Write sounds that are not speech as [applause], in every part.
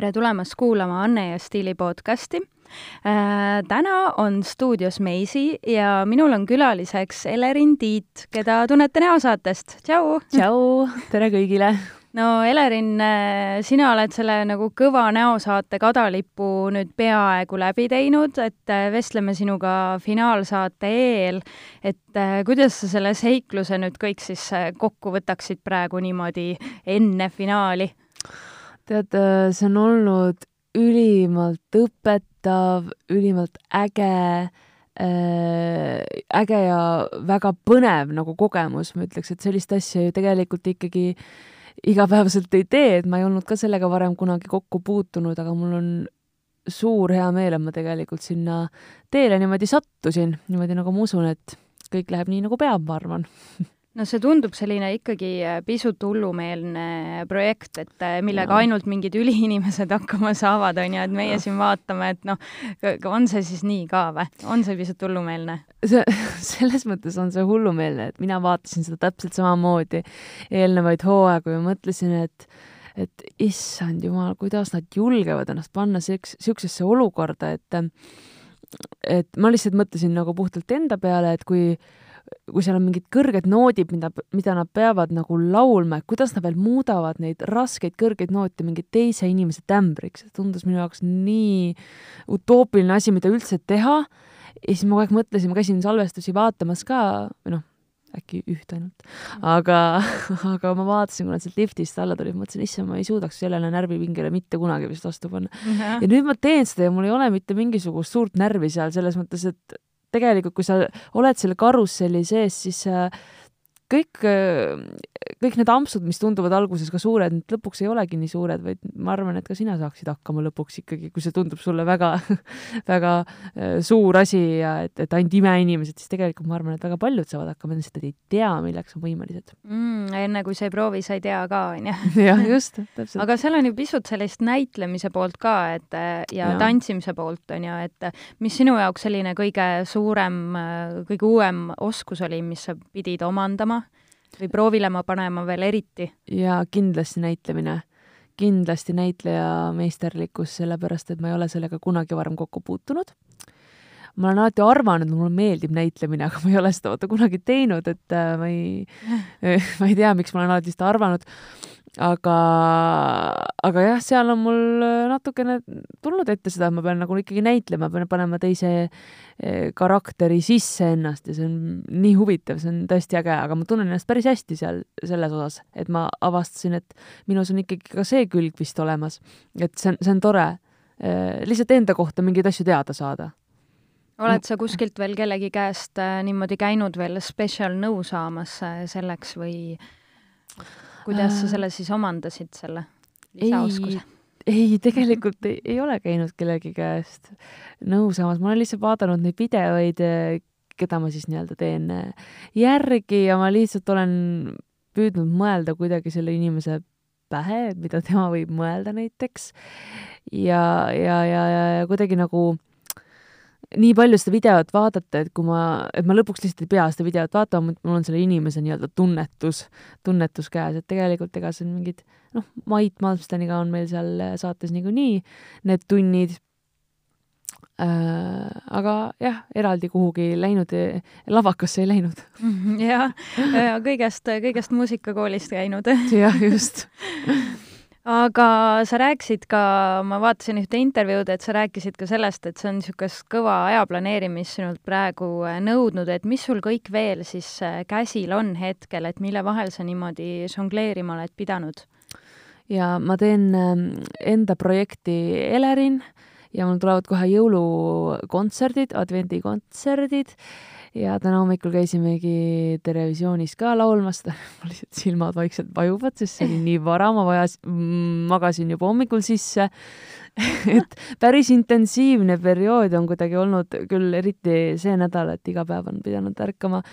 tere tulemast kuulama Anne ja Stiili podcasti äh,. täna on stuudios Meisi ja minul on külaliseks Elerin Tiit, keda tunnete näosaatest. tšau! tšau! tere kõigile! No Elerin, sina oled selle nagu kõva näosaate kadalipu nüüd peaaegu läbi teinud, et vestleme sinuga finaalsaate eel, et äh, kuidas sa selle seikluse nüüd kõik siis kokku võtaksid praegu niimoodi enne finaali? tead, see on olnud ülimalt õpetav, ülimalt äge äh,, äge ja väga põnev nagu kogemus, ma ütleks, et sellist asja ju tegelikult ikkagi igapäevaselt ei tee, et ma ei olnud ka sellega varem kunagi kokku puutunud, aga mul on suur hea meel, et ma tegelikult sinna teele niimoodi sattusin, niimoodi nagu ma usun, et kõik läheb nii, nagu peab, ma arvan [laughs] no see tundub selline ikkagi äh, pisut hullumeelne projekt, et äh, millega ja. ainult mingid üliinimesed [laughs] hakkama saavad, on ju, et meie ja. siin vaatame, et noh, on see siis nii ka või? on see pisut hullumeelne? see, [laughs] selles mõttes on see hullumeelne, et mina vaatasin seda täpselt samamoodi eelnevaid hooaegu ja mõtlesin, et et issand jumal, kuidas nad julgevad ennast panna siuksesse olukorda, et et ma lihtsalt mõtlesin nagu puhtalt enda peale, et kui kui seal on mingid kõrged noodid, mida, mida nad peavad nagu laulma, et kuidas nad veel muudavad neid raskeid kõrgeid noote mingi teise inimese tämbriks, see tundus minu jaoks nii utoopiline asi, mida üldse teha. ja siis ma kogu aeg mõtlesin, ma käisin salvestusi vaatamas ka, või noh, äkki üht ainult, aga, [laughs] aga ma vaatasin, kui nad sealt liftist alla tulid, mõtlesin, issand, ma ei suudaks sellele närvipingele mitte kunagi vist vastu panna. ja nüüd ma teen seda ja mul ei ole mitte mingisugust suurt närvi seal selles mõttes, et tegelikult, kui sa oled selle karusselli sees, siis kõik, kõik need ampsud, mis tunduvad alguses ka suured, need lõpuks ei olegi nii suured, vaid ma arvan, et ka sina saaksid hakkama lõpuks ikkagi, kui see tundub sulle väga, [laughs] väga äh, suur asi ja et, et ainult imeinimesed, siis tegelikult ma arvan, et väga paljud saavad hakkama, lihtsalt ei tea, milleks on võimelised mm,. enne kui sa ei proovi, sa ei tea ka, onju. [laughs] jah, just, täpselt. aga seal on ju pisut sellist näitlemise poolt ka, et ja, ja. tantsimise poolt, onju, et mis sinu jaoks selline kõige suurem, kõige uuem oskus oli, mis sa pidid omandama? Või proovile panema veel eriti? jaa, kindlasti näitlemine. kindlasti näitleja meisterlikkus, sellepärast et ma ei ole sellega kunagi varem kokku puutunud. ma olen alati arvanud, mulle meeldib näitlemine, aga ma ei ole seda vaata kunagi teinud, et äh, ma ei, [laughs] ma ei tea, miks ma olen alati seda arvanud aga, aga jah, seal on mul äh, natukene tulnud ette seda, et ma pean nagu ikkagi näitlema, pean panema teise äh, karakteri sisse ennast ja see on nii huvitav, see on tõesti äge, aga ma tunnen ennast päris hästi seal selles osas, et ma avastasin, et minus on ikkagi ka see külg vist olemas. et see on, see on tore äh, lihtsalt enda kohta mingeid asju teada saada oled sa kuskilt veel kellegi käest niimoodi käinud veel spetsial nõu saamas selleks või kuidas sa selle siis omandasid, selle lisaoskuse? ei, tegelikult ei, ei ole käinud kellegi käest nõu saamas, ma olen lihtsalt vaadanud neid videoid, keda ma siis nii-öelda teen järgi ja ma lihtsalt olen püüdnud mõelda kuidagi selle inimese pähe, mida tema võib mõelda näiteks. ja, ja, ja, ja, ja kuidagi nagu nii palju seda videot vaadata, et kui ma, et ma lõpuks lihtsalt ei pea seda videot vaatama, mul on selle inimese nii-öelda tunnetus, tunnetus käes, et tegelikult ega see on mingid, noh, Mait Malmsteniga on meil seal saates niikuinii need tunnid äh,. aga jah, eraldi kuhugi läinud, lavakasse ei läinud. jah, kõigest, kõigest muusikakoolist käinud. jah, just [laughs] aga sa rääkisid ka, ma vaatasin ühte intervjuud, et sa rääkisid ka sellest, et see on niisugust kõva aja planeerimist sinult praegu äh, nõudnud, et mis sul kõik veel siis äh, käsil on hetkel, et mille vahel sa niimoodi žongleerima oled pidanud? ja ma teen ähm, enda projekti Elerin ja mul tulevad kohe jõulukontserdid, advendikontserdid ja täna hommikul käisimegi Terevisioonis ka laulmas, [laughs] mul lihtsalt silmad vaikselt vajuvad, sest see oli nii vara, ma vajas, magasin juba hommikul sisse. [laughs] Et päris intensiivne periood on kuidagi olnud küll, eriti see nädal, et iga päev on pidanud ärkama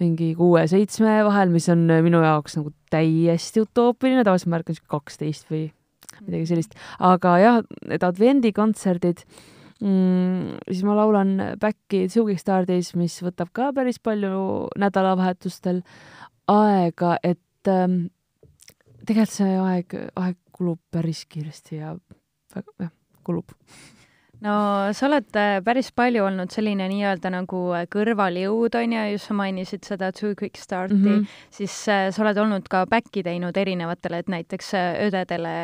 mingi kuue-seitsme vahel, mis on minu jaoks nagu täiesti utoopiline, tavaliselt ma ärkan sihuke kaksteist või midagi sellist, aga jah, need advendikontserdid mm,, siis ma laulan back'i Zoogic Stardis, mis võtab ka päris palju nädalavahetustel aega, et ähm, tegelikult see aeg, aeg kulub päris kiiresti ja väga, jah, kulub no sa oled äh, päris palju olnud selline nii-öelda nagu äh, kõrvaljõud, on ju, just sa mainisid seda Too Quick Starti mm, -hmm. siis äh, sa oled olnud ka back'i teinud erinevatele, et näiteks äh, õdedele,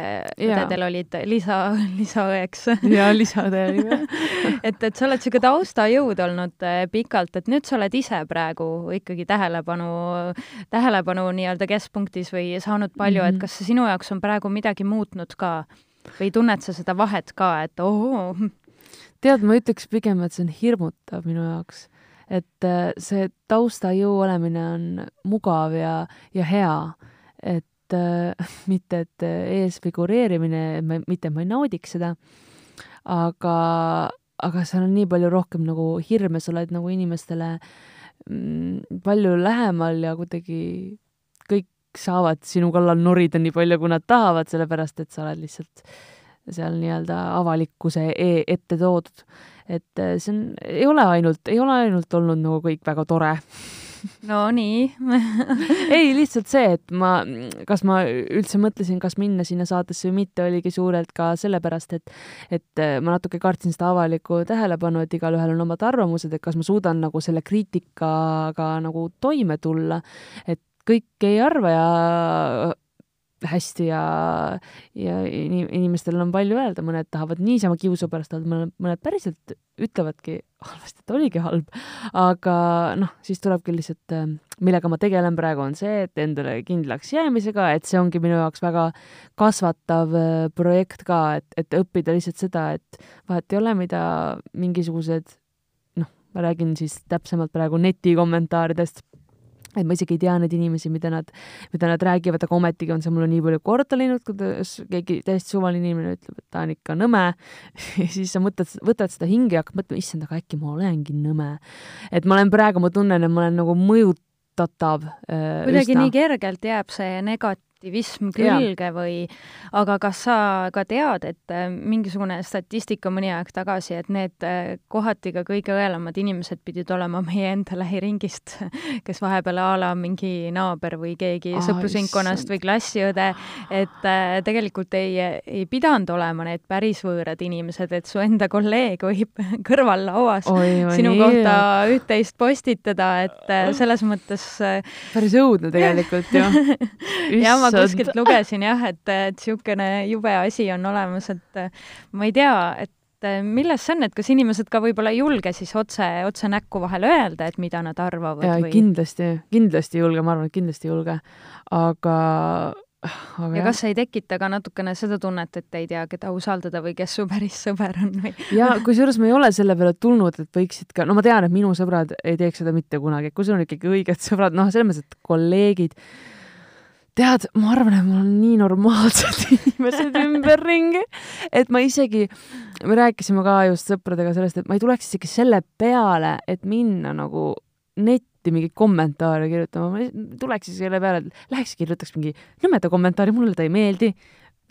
õdedel olid lisa, [laughs] lisaõeks. jaa, lisaõde oli ka [laughs] et, et sa oled niisugune taustajõud olnud äh, pikalt, et nüüd sa oled ise praegu ikkagi tähelepanu, tähelepanu nii-öelda keskpunktis või saanud palju mm, -hmm. et kas see sinu jaoks on praegu midagi muutnud ka? või tunned sa seda vahet ka, et ohoo, tead, ma ütleks pigem, et see on hirmutav minu jaoks. et äh, see taustajõu olemine on mugav ja, ja hea. et äh, [laughs] mitte, et ees figureerimine, mitte, ma ei naudiks seda, aga, aga seal on nii palju rohkem nagu hirme, sa oled nagu inimestele mm, palju lähemal ja kuidagi kõik saavad sinu kallal norida nii palju, kui nad tahavad, sellepärast et sa oled lihtsalt äh, seal nii-öelda avalikkuse e ette toodud. et äh, see on, ei ole ainult, ei ole ainult olnud nagu kõik väga tore. [laughs] No nii. [laughs] Ei, lihtsalt see, et ma, kas ma üldse mõtlesin, kas minna sinna saatesse või mitte, oligi suurelt ka sellepärast, et et äh, ma natuke kartsin seda avalikku tähelepanu, et igalühel on omad arvamused, et kas ma suudan nagu selle kriitikaga nagu toime tulla, et kõik ei arva ja hästi ja, ja inimestel on palju öelda, mõned tahavad niisama kiusu pärast öelda, mõned, mõned päriselt ütlevadki halvasti, et oligi halb. aga noh, siis tulebki lihtsalt, äh, millega ma tegelen praegu, on see, et endale kindlaks jäämisega, et see ongi minu jaoks väga kasvatav äh, projekt ka, et, et õppida lihtsalt seda, et vahet ei ole, mida mingisugused noh, ma räägin siis täpsemalt praegu netikommentaaridest et ma isegi ei tea neid inimesi, mida nad, mida nad räägivad, aga ometigi on see mulle nii palju korda läinud, kuidas keegi täiesti suvaline inimene ütleb, et ta on ikka nõme [laughs] ja siis sa mõtled, võtad seda hinge ja hakkad mõtlema, issand, aga äkki ma olengi nõme. et ma olen praegu, ma tunnen, et ma olen nagu mõjutatav äh,. kuidagi nii kergelt jääb see negat-, aktivism külge või aga kas sa ka tead, et äh, mingisugune statistika mõni aeg tagasi, et need äh, kohati ka kõige õelamad inimesed pidid olema meie enda lähiringist, [laughs] kes vahepeal a la mingi naaber või keegi oh, sõprusringkonnast või klassiõde, et äh, tegelikult ei, ei pidanud olema need päris võõrad inimesed, et su enda kolleeg võib [laughs] kõrval lauas Oi, sinu nii. kohta üht-teist postitada, et selles mõttes päris õudne tegelikult ju [laughs] ja ma kuskilt lugesin jah, et, et niisugune jube asi on olemas, et ma ei tea, et milles see on, et kas inimesed ka võib-olla ei julge siis otse, otse näkku vahel öelda, et mida nad arvavad või? kindlasti, kindlasti ei julge, ma arvan, et kindlasti ei julge, aga aga ja jah. kas ei tekita ka natukene seda tunnet, et ei tea, keda usaldada või kes su päris sõber on või? ja kusjuures ma ei ole selle peale tulnud, et võiksid ka, no ma tean, et minu sõbrad ei teeks seda mitte kunagi, kui sul on ikkagi õiged sõbrad, noh, selles mõttes, et kolleegid tead, ma arvan, et mul on nii normaalsed [laughs] inimesed ümberringi, et ma isegi, me rääkisime ka just sõpradega sellest, et ma ei tuleks isegi selle peale, et minna nagu netti mingeid kommentaare kirjutama, ma tuleks isegi selle peale, et läheks kirjutaks mingi nõmeda kommentaari, mulle ta ei meeldi.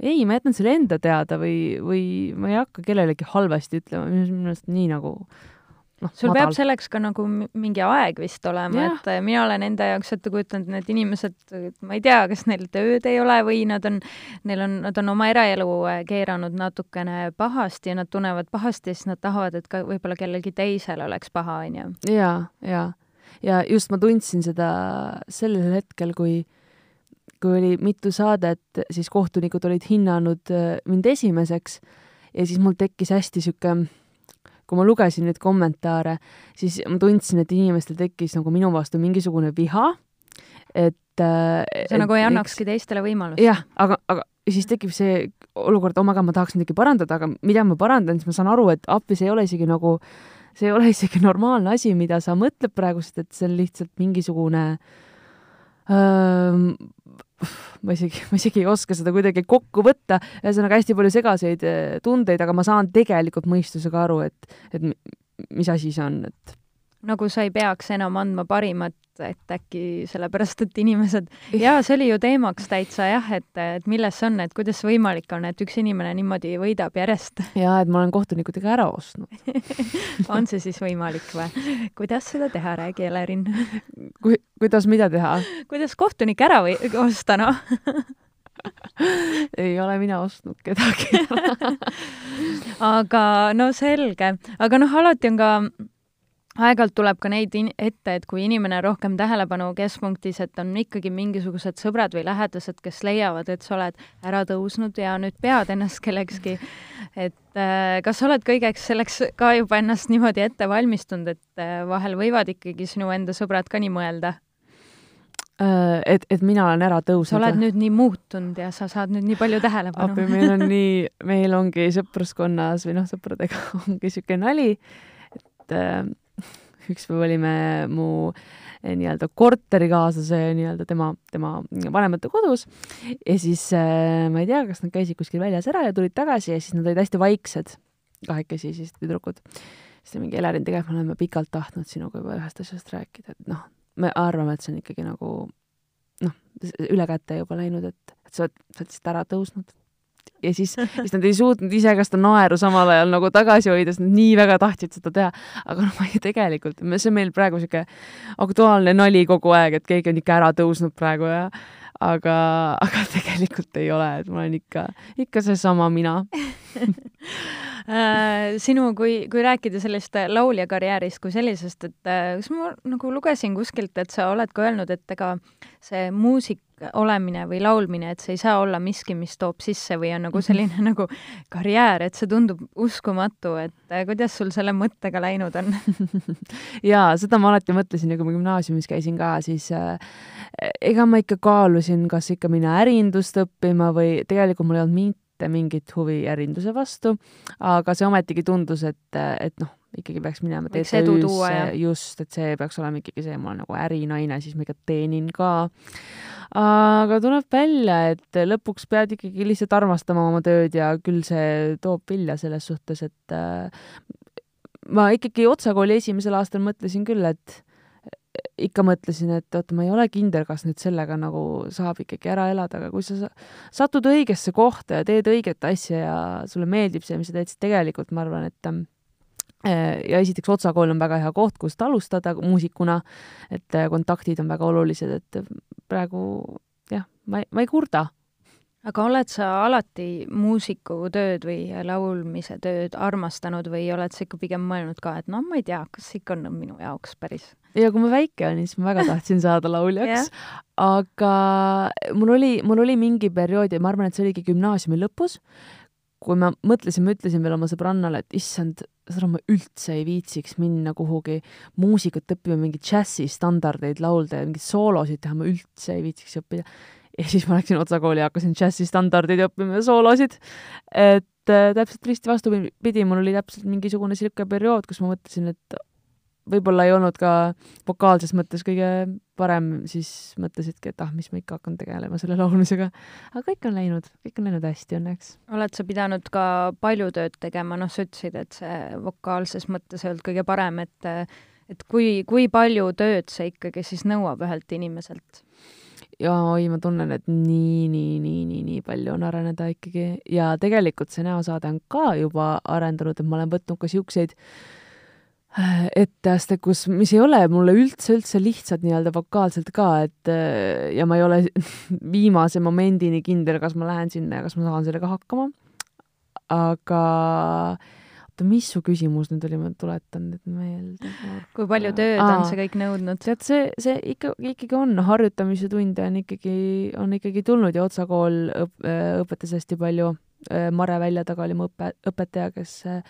ei, ma jätan selle enda teada või, või ma ei hakka kellelegi halvasti ütlema, minu meelest nii nagu noh, sul madal. peab selleks ka nagu mingi aeg vist olema, et äh, mina olen enda jaoks ette kujutanud, need inimesed, ma ei tea, kas neil tööd ei ole või nad on, neil on, nad on oma eraelu äh, keeranud natukene pahasti ja nad tunnevad pahasti ja siis nad tahavad, et ka võib-olla kellelgi teisel oleks paha, on ju. ja, ja, ja just ma tundsin seda sellel hetkel, kui kui oli mitu saadet, siis kohtunikud olid hinnanud äh, mind esimeseks ja siis mul tekkis hästi niisugune kui ma lugesin neid kommentaare, siis ma tundsin, et inimestel tekkis nagu minu vastu mingisugune viha, et äh, sa nagu ei annakski teistele võimalust? jah, aga, aga siis tekib see olukord, oh my god, ma tahaks midagi parandada, aga mida ma parandan, siis ma saan aru, et appi, see ei ole isegi nagu, see ei ole [laughs] isegi normaalne asi, mida sa mõtled praegu, sest et see on lihtsalt mingisugune öö, ma isegi, ma isegi ei oska seda kuidagi kokku võtta, ühesõnaga hästi palju segaseid eh, tundeid, aga ma saan tegelikult mõistusega aru, et, et mis asi see on, et nagu sa ei peaks enam andma parimat, et äkki sellepärast, et inimesed, [laughs] jaa, see oli ju teemaks täitsa jah, et, et milles see on, et kuidas see võimalik on, et üks inimene niimoodi võidab järjest. [laughs] jaa, et ma olen kohtunikudega ära ostnud [laughs] on see siis võimalik või? kuidas seda teha, räägi, Elerin Kui, kuidas mida teha? kuidas kohtunik ära või osta, noh ei ole mina ostnud kedagi aga no selge, aga noh, alati on ka aeg-ajalt tuleb ka neid ette, et kui inimene rohkem tähelepanu keskpunktis, et on ikkagi mingisugused sõbrad või lähedased, kes leiavad, et sa oled ära tõusnud ja nüüd pead ennast kellekski. et äh, kas sa oled kõigeks selleks ka juba ennast niimoodi ette valmistunud, et äh, vahel võivad ikkagi sinu enda sõbrad ka nii mõelda? Äh, et, et mina olen ära tõusnud. sa oled nüüd nii muutunud ja sa saad nüüd nii palju tähelepanu. appi, meil on nii, meil ongi sõpruskonnas või noh, sõpradega [laughs] ongi niisugune nali, et äh, üks päev olime mu eh, nii-öelda korterikaaslase nii-öelda tema, tema vanemate kodus ja siis äh, ma ei tea, kas nad käisid kuskil väljas ära ja tulid tagasi ja siis nad olid hästi vaiksed, kahekesi siis tüdrukud. siis mingi, Elerin, tegelikult me oleme pikalt tahtnud sinuga juba ühest asjast rääkida, et noh, me arvame, et see on ikkagi nagu noh, üle käte juba läinud, et, et sa oled, sa oled lihtsalt ära tõusnud ja siis, siis nad ei suutnud ise ka seda naeru samal ajal nagu tagasi hoida, sest nad nii väga tahtsid seda teha. aga noh, ma ei, tegelikult, see on meil praegu niisugune aktuaalne nali kogu aeg, et keegi on ikka ära tõusnud praegu ja aga, aga tegelikult ei ole, et ma olen ikka, ikka seesama mina [laughs] sinu, kui, kui rääkida sellest laulja karjäärist kui sellisest, et äh, kas ma nagu lugesin kuskilt, et sa oled ka öelnud, et ega see muusik olemine või laulmine, et see ei saa olla miski, mis toob sisse või on nagu mhm. selline [laughs] nagu karjäär, et see tundub uskumatu, et äh, kuidas sul selle mõttega läinud on [laughs] jaa, seda ma alati mõtlesin ja kui ma gümnaasiumis käisin ka, siis äh, ega ma ikka kaalusin, kas ikka minna ärindust õppima või tegelikult mul ei olnud mitte mingit huvi ärinduse vastu, aga see ometigi tundus, et, et noh, ikkagi peaks minema TTÜ-sse, just, et see peaks olema ikkagi see, ma olen nagu ärinaine, siis ma ikka teenin ka. Aga tuleb välja, et lõpuks pead ikkagi lihtsalt armastama oma tööd ja küll see toob vilja selles suhtes, et äh, ma ikkagi otsakooli esimesel aastal mõtlesin küll, et ikka mõtlesin, et oota, ma ei ole kindel, kas nüüd sellega nagu saab ikkagi ära elada, aga kui sa satud õigesse kohta ja teed õiget asja ja sulle meeldib see, mis sa teed, siis tegelikult ma arvan, et äh, ja esiteks Otsa kool on väga hea koht, kust alustada muusikuna, et äh, kontaktid on väga olulised, et praegu jah, ma ei, ma ei kurda. Aga oled sa alati muusikutööd või laulmise tööd armastanud või oled sa ikka pigem mõelnud ka, et noh, ma ei tea, kas ikka on minu jaoks päris? ja kui ma väike olin, siis ma väga tahtsin saada lauljaks yeah., aga mul oli, mul oli mingi periood ja ma arvan, et see oligi gümnaasiumi lõpus, kui ma mõtlesin, ma ütlesin veel oma sõbrannale, et issand, seda ma üldse ei viitsiks minna kuhugi muusikat õppima, mingeid džässistandardeid laulda ja mingeid soolosid teha, ma üldse ei viitsiks õppida. Ja siis ma läksin Otsa kooli ja hakkasin džässistandardeid õppima ja soolosid. et äh, täpselt risti vastupidi, mul oli täpselt mingisugune niisugune periood, kus ma mõtlesin, et võib-olla ei olnud ka vokaalses mõttes kõige parem, siis mõtlesidki, et ah, mis ma ikka hakkan tegelema selle laulmisega. aga kõik on läinud, kõik on läinud hästi õnneks. oled sa pidanud ka palju tööd tegema, noh, sa ütlesid, et see vokaalses mõttes ei olnud kõige parem, et et kui, kui palju tööd see ikkagi siis nõuab ühelt inimeselt? Ja oi, ma tunnen, et nii, nii, nii, nii, nii palju on areneda ikkagi ja tegelikult see näosaade on ka juba arendanud, et ma olen võtnud ka siukseid etteaste, kus, mis ei ole mulle üldse, üldse lihtsad nii-öelda vokaalselt ka, et ja ma ei ole [laughs] viimase momendini kindel, kas ma lähen sinna ja kas ma saan sellega hakkama. aga oota, mis su küsimus nüüd oli, ma tuletan nüüd meelde. kui palju tööd Aa, on see kõik nõudnud? tead, see, see ikka, ikkagi on, harjutamise tunde on ikkagi, on ikkagi tulnud ja Otsa kool õp, õpetas hästi palju Äh, Mare välja taga oli mu õpe, õpetaja, kes äh,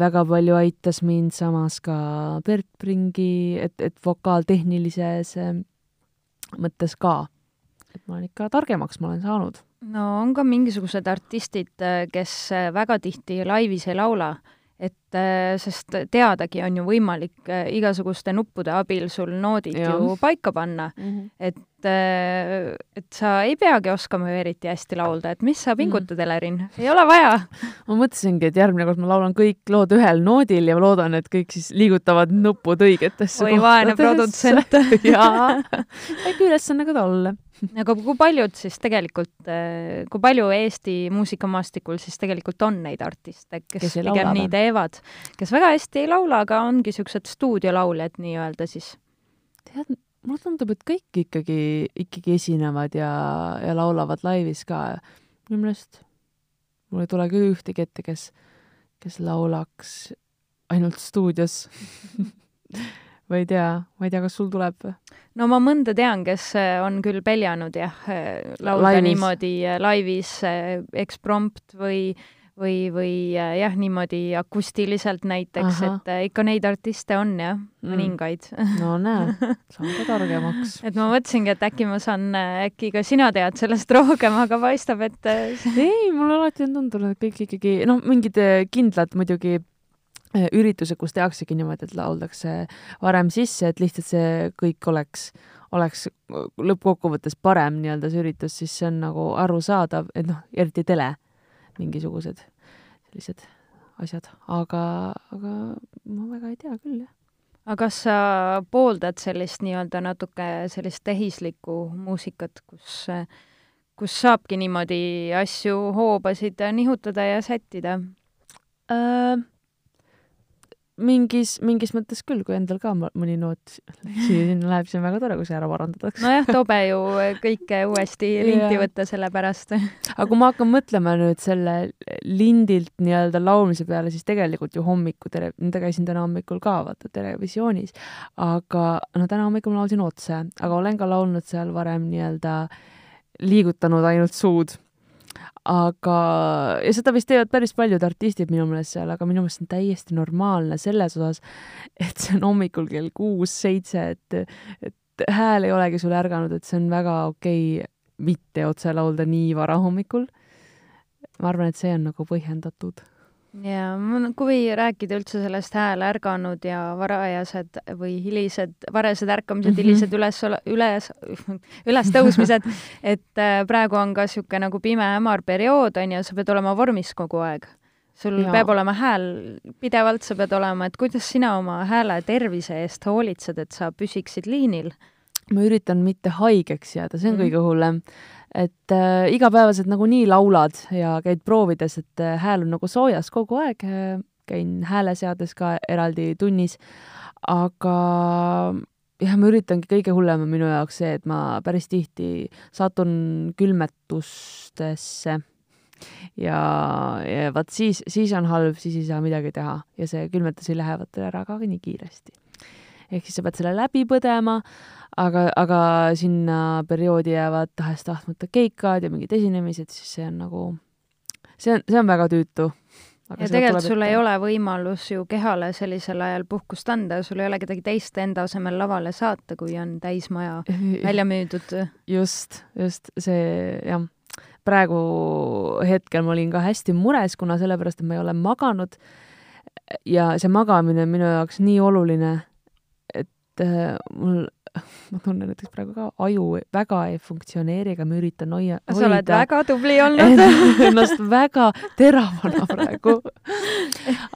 väga palju aitas mind, samas ka Bert Pringi, et, et vokaaltehnilises äh, mõttes ka. et ma olen ikka targemaks, ma olen saanud. No on ka mingisugused artistid, kes väga tihti laivis ei laula, et äh, sest teadagi on ju võimalik äh, igasuguste nuppude abil sul noodid ja. ju paika panna mm, -hmm. et äh, et sa ei peagi oskama ju eriti hästi laulda, et mis sa mhm. pingutad mm, -hmm. Elerin, ei ole vaja. ma mõtlesingi, et järgmine kord ma laulan kõik lood ühel noodil ja loodan, et kõik siis liigutavad nupud õigetesse oi, vaene produtsent [laughs] jaa, väike ülesanne ka talle [laughs] aga kui paljud siis tegelikult, äh, kui palju Eesti muusikamaastikul siis tegelikult on neid artiste, kes, kes pigem nii teevad, kes väga hästi ei laula, aga ongi niisugused stuudiolauljad nii-öelda siis? tead, mulle tundub, et kõik ikkagi, ikkagi esinevad ja, ja laulavad laivis ka. minu meelest mul ei tule küll ühtegi ette, kes, kes laulaks ainult stuudios [laughs] ma ei tea, ma ei tea, kas sul tuleb no ma mõnda tean, kes äh, on küll peljanud jah, äh, laulda laivis. niimoodi äh, laivis eksprompt või või, või jah, niimoodi akustiliselt näiteks, et ikka neid artiste on jah mm., mõningaid no näe, [laughs] saan ka targemaks et ma mõtlesingi, et äkki ma saan, äkki ka sina tead sellest rohkem, aga paistab, et ei, mulle alati on tundunud, et kõik ikkagi, noh, mingid kindlad muidugi Äh, üritused, kus tehaksegi niimoodi, et lauldakse varem sisse, et lihtsalt see kõik oleks, oleks lõppkokkuvõttes parem nii-öelda see üritus, siis see on nagu arusaadav, et noh, eriti tele, mingisugused sellised asjad, aga, aga ma väga ei tea küll, jah aga kas sa pooldad sellist nii-öelda natuke sellist tehislikku muusikat, kus, kus saabki niimoodi asju, hoobasid nihutada ja sättida äh,? Mingis, mingis mõttes küll, kui endal ka mõni noot sinna läheb, siis on väga tore, kui see ära parandatakse. nojah, tobe ju kõike uuesti [laughs] linti võtta selle pärast. aga kui ma hakkan mõtlema nüüd selle lindilt nii-öelda laulmise peale, siis tegelikult ju hommiku tele-, ma käisin täna hommikul ka vaata televisioonis, aga no täna hommikul ma laulsin otse, aga olen ka laulnud seal varem nii-öelda liigutanud ainult suud aga, ja seda vist teevad päris paljud artistid minu meelest seal, aga minu meelest on täiesti normaalne selles osas, et see on hommikul kell kuus-seitse, et, et hääl ei olegi sul ärganud, et see on väga okei okay mitte otse laulda nii vara hommikul. ma arvan, et see on nagu põhjendatud ja kui rääkida üldse sellest hääle ärganud ja varajased või hilised, varased ärkamised mm, -hmm. hilised üles, üles, ülestõusmised, [laughs] et äh, praegu on ka niisugune nagu pime hämar periood, on ju, sa pead olema vormis kogu aeg. sul ja. peab olema hääl, pidevalt sa pead olema, et kuidas sina oma hääle tervise eest hoolitsed, et sa püsiksid liinil? ma üritan mitte haigeks jääda, see on mm -hmm. kõige hullem et äh, igapäevaselt nagunii laulad ja käid proovides, et äh, hääl on nagu soojas kogu aeg äh,, käin hääleseades ka eraldi tunnis, aga jah, ma üritangi, kõige hullem on minu jaoks see, et ma päris tihti satun külmetustesse. Ja, ja vaat siis, siis on halb, siis ei saa midagi teha. Ja see külmetusi lähevad ära ka nii kiiresti. Ehk siis sa pead selle läbi põdema aga, aga sinna perioodi jäävad tahes-tahtmata keikad ja mingid esinemised, siis see on nagu, see on, see on väga tüütu. ja tegelikult sul ei ole võimalus ju kehale sellisel ajal puhkust anda, sul ei ole kedagi teist enda asemel lavale saata, kui on täismaja [laughs] välja müüdud. just, just see jah, praegu hetkel ma olin ka hästi mures, kuna sellepärast, et ma ei ole maganud ja see magamine on minu jaoks nii oluline, mul [laughs] ma tunnen näiteks praegu ka, aju väga ei funktsioneeri, aga ma üritan hoia, hoida. sa oled väga tubli olnud [laughs] ennast väga teravana praegu.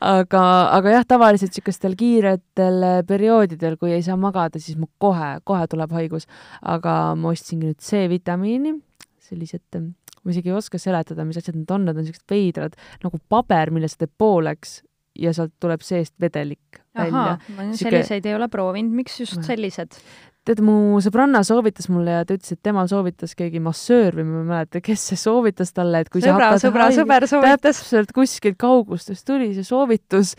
aga, aga jah, tavaliselt niisugustel kiiretel perioodidel, kui ei saa magada, siis mul kohe, kohe tuleb haigus. aga ma ostsingi nüüd C-vitamiini, sellised ma isegi ei oska seletada, mis asjad need on, need on niisugused veidrad nagu paber, mille sa teed pooleks ja sealt tuleb seest vedelik välja. ma selliseid ei ole proovinud, miks just sellised? tead, mu sõbranna soovitas mulle ja ta ütles, et temal soovitas keegi massöör või ma ei mäleta, kes see soovitas talle, et kui sõbra, sõbra, sõber soovitas. täpselt kuskilt kaugustest tuli see soovitus,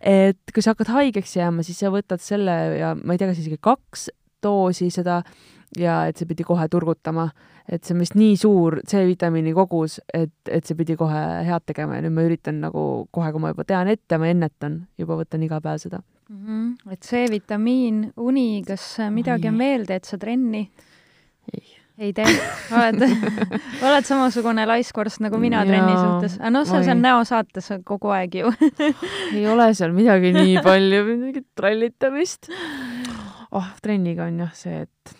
et kui sa hakkad haigeks jääma, siis sa võtad selle ja ma ei tea, kas isegi kaks doosi seda ja et see pidi kohe turgutama et see on vist nii suur C-vitamiini kogus, et, et see pidi kohe head tegema ja nüüd ma üritan nagu kohe, kui ma juba tean ette, ma ennetan, juba võtan iga päev seda mm. -hmm. et C-vitamiin, uni, kas midagi on veel, teed sa trenni? ei, ei tee, oled [laughs] oled samasugune laiskvorst nagu mina Jaa, trenni suhtes. aga noh, sul oi. seal näosaates kogu aeg ju ei ole seal midagi nii [laughs] palju, mingit trallitamist. oh, trenniga on jah see, et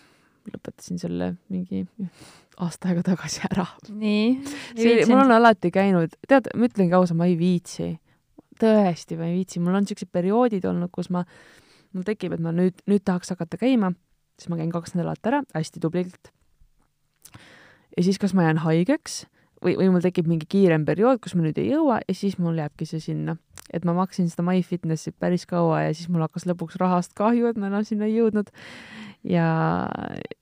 lõpetasin selle mingi aasta aega tagasi ära. nii. mul on alati käinud, tead, ma ütlengi ausalt, ma ei viitsi. tõesti, ma ei viitsi, mul on siuksed perioodid olnud, kus ma, mul tekib, et ma nüüd, nüüd tahaks hakata käima, siis ma käin kaks nädalat ära hästi tublilt. ja siis kas ma jään haigeks või, või mul tekib mingi kiirem periood, kus ma nüüd ei jõua ja siis mul jääbki see sinna. Et ma maksin seda MyFitnessi päris kaua ja siis mul hakkas lõpuks rahast kahju, et ma enam sinna ei jõudnud. ja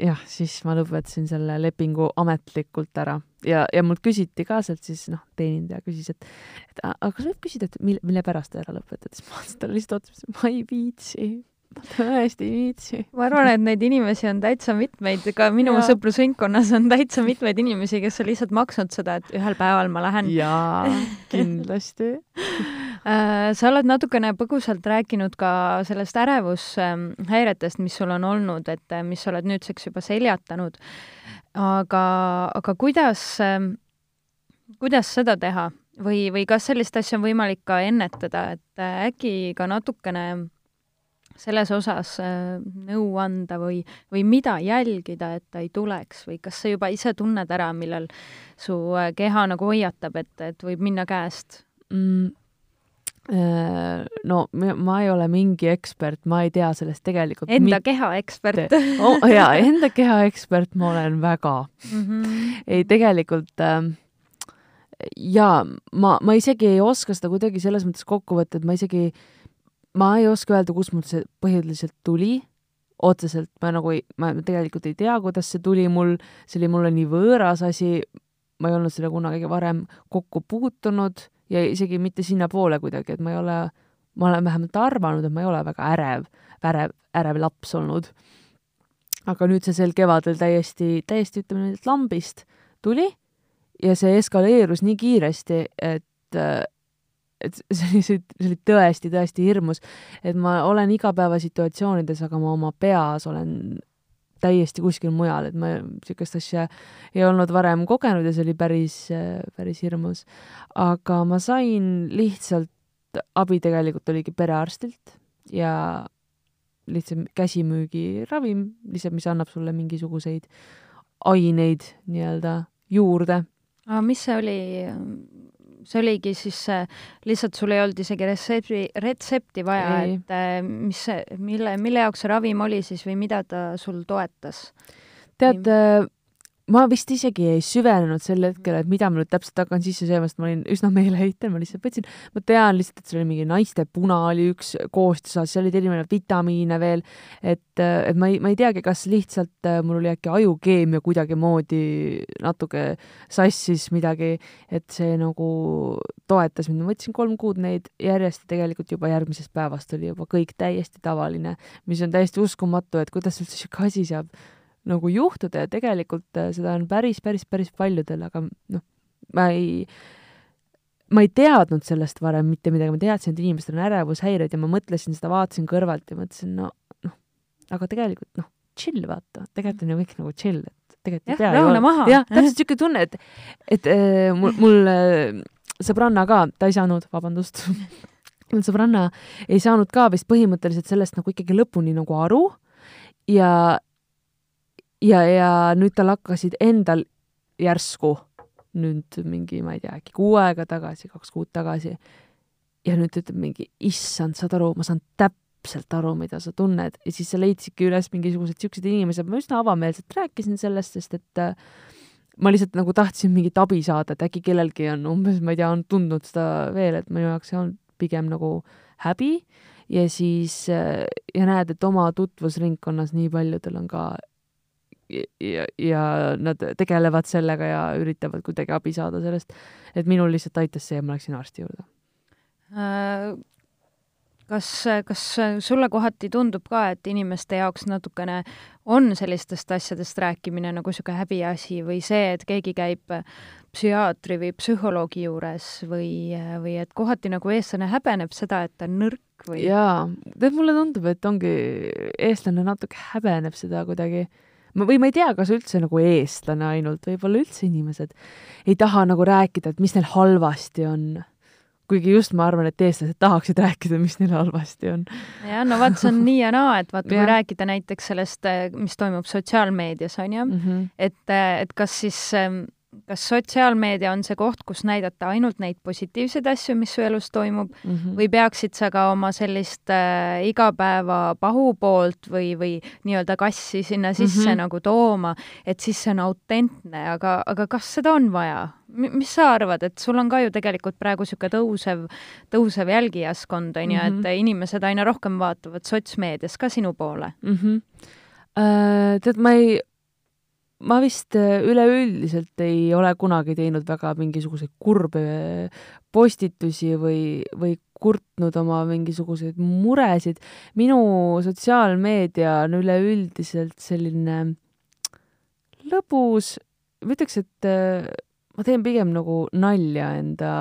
jah, siis ma lõpetasin selle lepingu ametlikult ära. Ja, ja mult küsiti ka sealt siis noh, teenindaja küsis, et, et aga kas võib küsida, et mille, mille pärast te ära lõpetate, siis [laughs] ma ütlesin talle lihtsalt otsa, ma ei viitsi, [laughs] tõesti ei viitsi. ma arvan, et neid inimesi on täitsa mitmeid, ka minu Jaa. sõprusringkonnas on täitsa mitmeid inimesi, kes on lihtsalt maksnud seda, et ühel päeval ma lähen. jaa, [laughs] kindlasti. Äh, sa oled natukene põgusalt rääkinud ka sellest ärevushäiretest, mis sul on olnud, et mis sa oled nüüdseks juba seljatanud. aga, aga kuidas, kuidas seda teha või, või kas sellist asja on võimalik ka ennetada, et äh, äkki ka natukene selles osas äh, nõu anda või, või mida jälgida, et ta ei tuleks või kas sa juba ise tunned ära, millal su äh, keha nagu hoiatab, et, et võib minna käest? mm, äh, no ma ei ole mingi ekspert, ma ei tea sellest tegelikult Enda keha ekspert oh, jaa, enda keha ekspert ma olen väga. mm. -hmm. ei, tegelikult äh, jaa, ma, ma isegi ei oska seda kuidagi selles mõttes kokku võtta, et ma isegi, ma ei oska öelda, kust mul see põhiliselt tuli. otseselt ma nagu ei, ma tegelikult ei tea, kuidas see tuli mul, see oli mulle nii võõras asi, ma ei olnud selle kunagi varem kokku puutunud ja isegi mitte sinnapoole kuidagi, et ma ei ole, ma olen vähemalt arvanud, et ma ei ole väga ärev, ärev, ärev laps olnud. aga nüüd see sel kevadel täiesti, täiesti ütleme nüüd, et lambist tuli ja see eskaleerus nii kiiresti, et, et [laughs] see oli, see oli tõesti, tõesti hirmus, et ma olen igapäevasituatsioonides, aga ma oma peas olen täiesti kuskil mujal, et ma niisugust asja ei olnud varem kogenud ja see oli päris, päris hirmus. aga ma sain lihtsalt, abi tegelikult oligi perearstilt ja lihtsalt käsimüügiravim, lihtsalt, mis annab sulle mingisuguseid aineid nii-öelda juurde mis see oli? See oligi siis lihtsalt sul ei olnud isegi retsepti, retsepti vaja, et äh, mis mille, mille jaoks see ravim oli siis või mida ta sul toetas? tead, ma vist isegi ei süvenenud sel hetkel, et mida ma nüüd täpselt hakkan sisse sööma, sest ma olin üsna meeleheitel, ma lihtsalt võtsin, ma tean lihtsalt, et seal oli mingi naiste puna oli üks koostisosas, seal olid erinevaid vitamiine veel, et, et ma ei, ma ei teagi, kas lihtsalt äh, mul oli äkki ajukeemia kuidagimoodi natuke sassis midagi, et see nagu toetas mind, ma võtsin kolm kuud neid järjest ja tegelikult juba järgmisest päevast oli juba kõik täiesti tavaline, mis on täiesti uskumatu, et kuidas üldse sihuke asi saab nagu juhtuda ja tegelikult äh, seda on päris, päris, päris paljudel, aga noh, ma ei, ma ei teadnud sellest varem mitte midagi, ma teadsin, et inimestel on ärevushäired ja ma mõtlesin seda, vaatasin kõrvalt ja mõtlesin, no noh, aga tegelikult noh, chill vaata, tegelikult on ju kõik nagu chill, et tegelikult ei pea ju jah, täpselt niisugune tunne, et, et äh, mul, mul äh, sõbranna ka, ta ei saanud, vabandust. [laughs] Mul sõbranna ei saanud ka vist põhimõtteliselt sellest nagu ikkagi lõpuni nagu aru ja ja, ja nüüd tal hakkasid endal järsku nüüd mingi, ma ei tea, äkki kuu aega tagasi, kaks kuud tagasi. ja nüüd ta ütleb mingi, issand, saad aru, ma saan täpselt aru, mida sa tunned ja siis sa leidsidki üles mingisugused siuksed inimesed, ma üsna avameelselt rääkisin sellest, sest et äh, ma lihtsalt nagu tahtsin mingit abi saada, et äkki kellelgi on umbes, ma ei tea, on tundnud seda veel, et minu jaoks see on pigem nagu häbi ja siis äh, ja näed, et oma tutvusringkonnas nii paljudel on ka ja, ja nad tegelevad sellega ja üritavad kuidagi abi saada sellest, et minul lihtsalt aitas see ja ma läksin arsti juurde. Äh, kas, kas sulle kohati tundub ka, et inimeste jaoks natukene on sellistest asjadest rääkimine nagu niisugune häbiasi või see, et keegi käib psühhiaatri või psühholoogi juures või, või et kohati nagu eestlane häbeneb seda, et ta on nõrk või? jaa, tead, mulle tundub, et ongi, eestlane natuke häbeneb seda kuidagi. Või ma ei tea, kas üldse nagu eestlane ainult, võib-olla üldse inimesed ei taha nagu rääkida, et mis neil halvasti on kuigi just ma arvan, et eestlased tahaksid rääkida, mis neil halvasti on. jah, no vaat see on nii ja naa, et vaata, kui rääkida näiteks sellest, mis toimub sotsiaalmeedias, on ju mm, -hmm. et, et kas siis kas sotsiaalmeedia on see koht, kus näidata ainult neid positiivseid asju, mis su elus toimub mm, -hmm. või peaksid sa ka oma sellist äh, igapäeva pahupoolt või, või nii-öelda kassi sinna sisse mm -hmm. nagu tooma, et siis see on autentne, aga, aga kas seda on vaja? mis sa arvad, et sul on ka ju tegelikult praegu niisugune tõusev, tõusev jälgijaskond, on ju, et mhm. inimesed aina rohkem vaatavad sotsmeedias ka sinu poole mm? -hmm. Uh, tead, ma ei ma vist äh, üleüldiselt ei ole kunagi teinud väga mingisuguseid kurbe postitusi või, või kurtnud oma mingisuguseid muresid. minu sotsiaalmeedia on üleüldiselt selline lõbus, ma ütleks, et äh, ma teen pigem nagu nalja enda,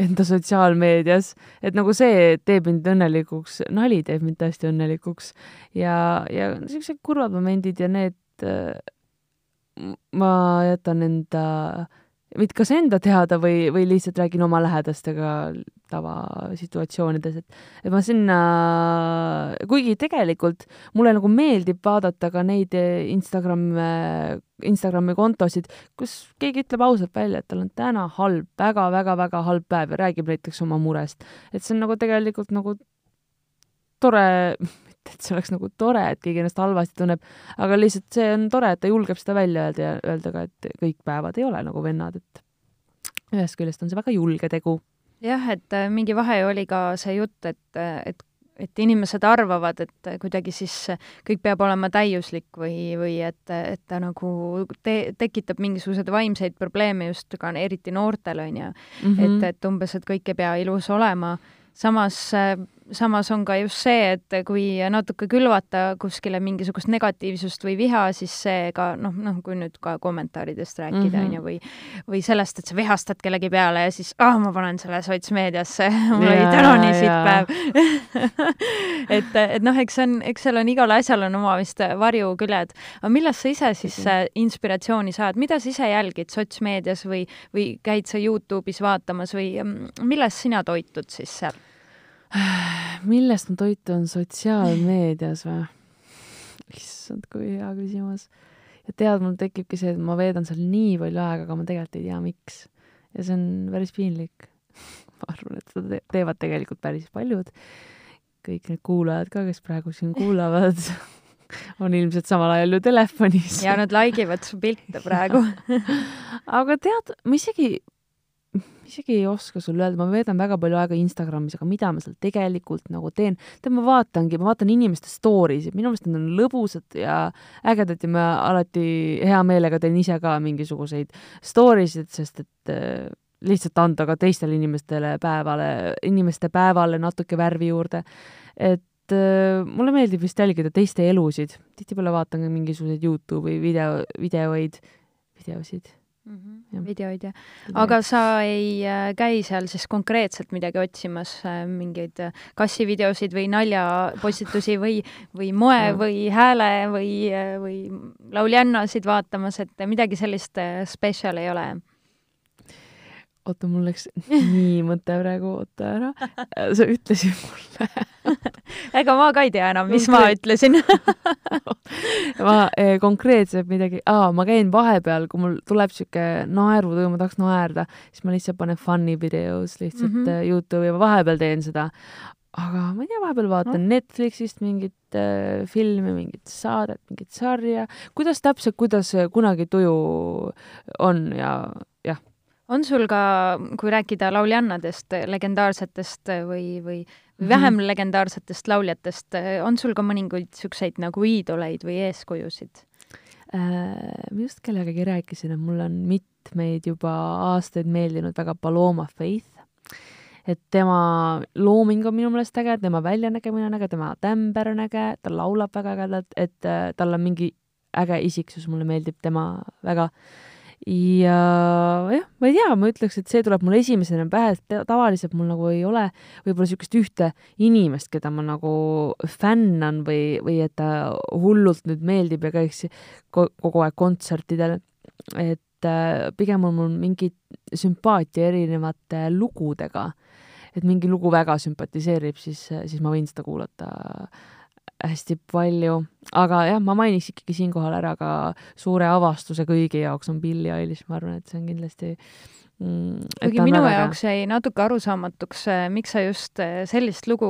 enda sotsiaalmeedias, et nagu see teeb mind õnnelikuks, nali teeb mind tõesti õnnelikuks ja, ja niisugused kurvad momendid ja need äh, ma jätan enda, mitte kas enda teada või, või lihtsalt räägin oma lähedastega tavasituatsioonides, et, et ma sinna, kuigi tegelikult mulle nagu meeldib vaadata ka neid Instagram, Instagrami kontosid, kus keegi ütleb ausalt välja, et tal on täna halb väga,, väga-väga-väga halb päev ja räägib näiteks oma murest. et see on nagu tegelikult nagu tore [laughs] et see oleks nagu tore, et keegi ennast halvasti tunneb, aga lihtsalt see on tore, et ta julgeb seda välja öelda ja öelda ka, et kõik päevad ei ole nagu vennad, et ühest küljest on see väga julge tegu. jah, et äh, mingi vahe oli ka see jutt, et, äh, et et inimesed arvavad, et kuidagi siis kõik peab olema täiuslik või, või et, et ta nagu te-, tekitab mingisuguseid vaimseid probleeme just ka eriti noortel, on ju. Mhm. et, et umbes, et kõik ei pea ilus olema samas, samas on ka just see, et kui natuke külvata kuskile mingisugust negatiivsust või viha, siis see ka noh, noh, kui nüüd ka kommentaaridest rääkida, mhm. on ju, või või sellest, et sa vihastad kellegi peale ja siis ah, ma panen selle sotsmeediasse, [laughs] mul oli täna nii sitt päev [laughs] et, et noh, eks see on, eks seal on igal asjal on oma vist varjuküljed. aga millest sa ise siis mm. inspiratsiooni saad, mida sa ise jälgid sotsmeedias või, või käid sa Youtube'is vaatamas või mm, millest sina toitud siis seal? [sighs] millest ma toitun sotsiaalmeedias või? issand, kui hea küsimus. ja tead, mul tekibki see, et ma veedan seal nii palju aega, aga ma tegelikult ei tea, miks. ja see on päris piinlik. [laughs] ma arvan, et seda teevad tegelikult päris paljud. kõik need kuulajad ka, kes praegu siin kuulavad [laughs] on ilmselt samal ajal ju telefonis. ja nad like ivad su pilte praegu [laughs] aga tead, ma isegi isegi ei oska sulle öelda, ma veedan väga palju aega Instagramis, aga mida ma seal tegelikult nagu teen, tead, ma vaatangi, ma vaatan inimeste story sid, minu meelest need on lõbusad ja ägedad ja ma alati hea meelega teen ise ka mingisuguseid story sid, sest et äh, lihtsalt anda ka teistele inimestele päevale, inimeste päevale natuke värvi juurde. et äh, mulle meeldib vist jälgida teiste elusid, tihtipeale vaatan ka mingisuguseid Youtube'i video, videoid, videosid mm. -hmm. videoid ja, aga sa ei äh, käi seal siis konkreetselt midagi otsimas äh,, mingeid äh, kassivideosid või naljapostitusi või, või moe ja. või hääle või, või lauljannasid vaatamas, et midagi sellist spetsial ei ole? Oota, mul läks [laughs] nii mõte praegu, oota ära. sa ütlesid mulle [laughs] ega ma ka ei tea enam, mis ma ütlesin [laughs] ma eh, konkreetselt midagi, aa, ma käin vahepeal, kui mul tuleb sihuke naerutuju, ma tahaks naerda, siis ma lihtsalt panen funny videos lihtsalt mm -hmm. Youtube'i ja vahepeal teen seda. aga ma ei tea, vahepeal vaatan no. Netflixist mingit äh, filmi, mingit saadet, mingit sarja, kuidas täpselt, kuidas kunagi tuju on ja on sul ka, kui rääkida lauljannadest, legendaarsetest või, või mm -hmm. vähem legendaarsetest lauljatest, on sul ka mõningaid niisuguseid nagu iidoleid või eeskujusid äh,? ma just kellegagi rääkisin, et mulle on mitmeid juba aastaid meeldinud väga Paloma Faith, et tema looming on minu meelest äge, tema väljanägemine on äge, tema tämber on äge, ta laulab väga ägedalt, et äh, tal on mingi äge isiksus, mulle meeldib tema väga ja jah, ma ei tea, ma ütleks, et see tuleb mul esimesena pähe, et tavaliselt mul nagu ei ole võib-olla niisugust ühte inimest, keda ma nagu fännan või, või et ta hullult nüüd meeldib ja käiks kogu aeg kontsertidel. et äh, pigem on mul mingi sümpaatia erinevate lugudega. et mingi lugu väga sümpatiseerib, siis, siis ma võin seda kuulata hästi palju, aga jah, ma mainiks ikkagi siinkohal ära ka suure avastuse kõigi jaoks on Billie Eilish, ma arvan, et see on kindlasti kuigi minu väga... jaoks jäi natuke arusaamatuks, äh, miks sa just äh, sellist lugu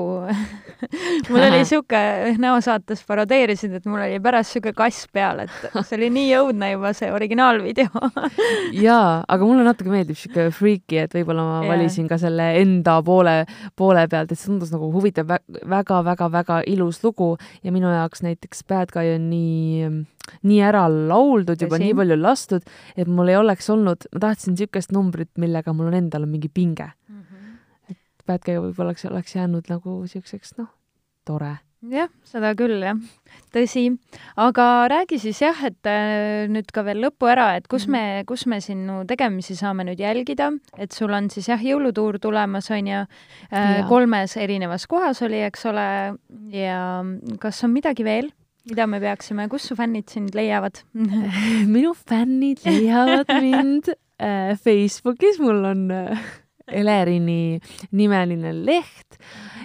[laughs] mul oli sihuke, näosaates parodeerisid, et mul oli pärast sihuke kass peal, et [laughs] see oli nii õudne juba, see originaalvideo. [laughs] Jaa, aga mulle natuke meeldib sihuke freaky, et võib-olla ma yeah. valisin ka selle enda poole, poole pealt, et see tundus nagu huvitav väga-väga-väga ilus lugu ja minu jaoks näiteks Bad Guy on nii nii ära lauldud, juba Tõsi. nii palju lastud, et mul ei oleks olnud, ma tahtsin niisugust numbrit, millega mul on endal on mingi pinge mm. -hmm. et Guy võib-olla oleks, oleks jäänud nagu niisuguseks, noh, tore jah, seda küll, jah. tõsi. aga räägi siis jah, et äh, nüüd ka veel lõpu ära, et kus mm -hmm. me, kus me sinu tegemisi saame nüüd jälgida, et sul on siis jah, jõulutuur tulemas, on ju äh,, kolmes erinevas kohas oli, eks ole, ja kas on midagi veel? Mida me peaksime, kus su fännid sind leiavad? [laughs] Minu fännid leiavad mind äh, Facebookis, mul on äh, Elerini nimeline leht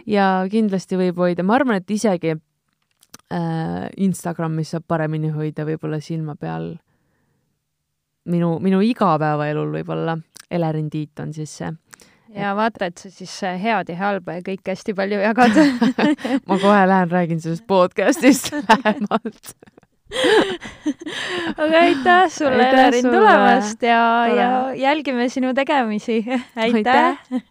ja kindlasti võib hoida, ma arvan, et isegi äh, Instagramis saab paremini hoida võib-olla silma peal minu, minu igapäevaelul võib-olla. Elerin Tiit on siis see ja vaata, et sa siis äh, head ja halba ja kõike hästi palju jagad [laughs] ma kohe lähen räägin sellest podcast'ist [laughs] lähemalt [laughs] aga aitäh sulle, Elerin, tulemast ja, ja jälgime sinu tegemisi. aitäh, aitäh.!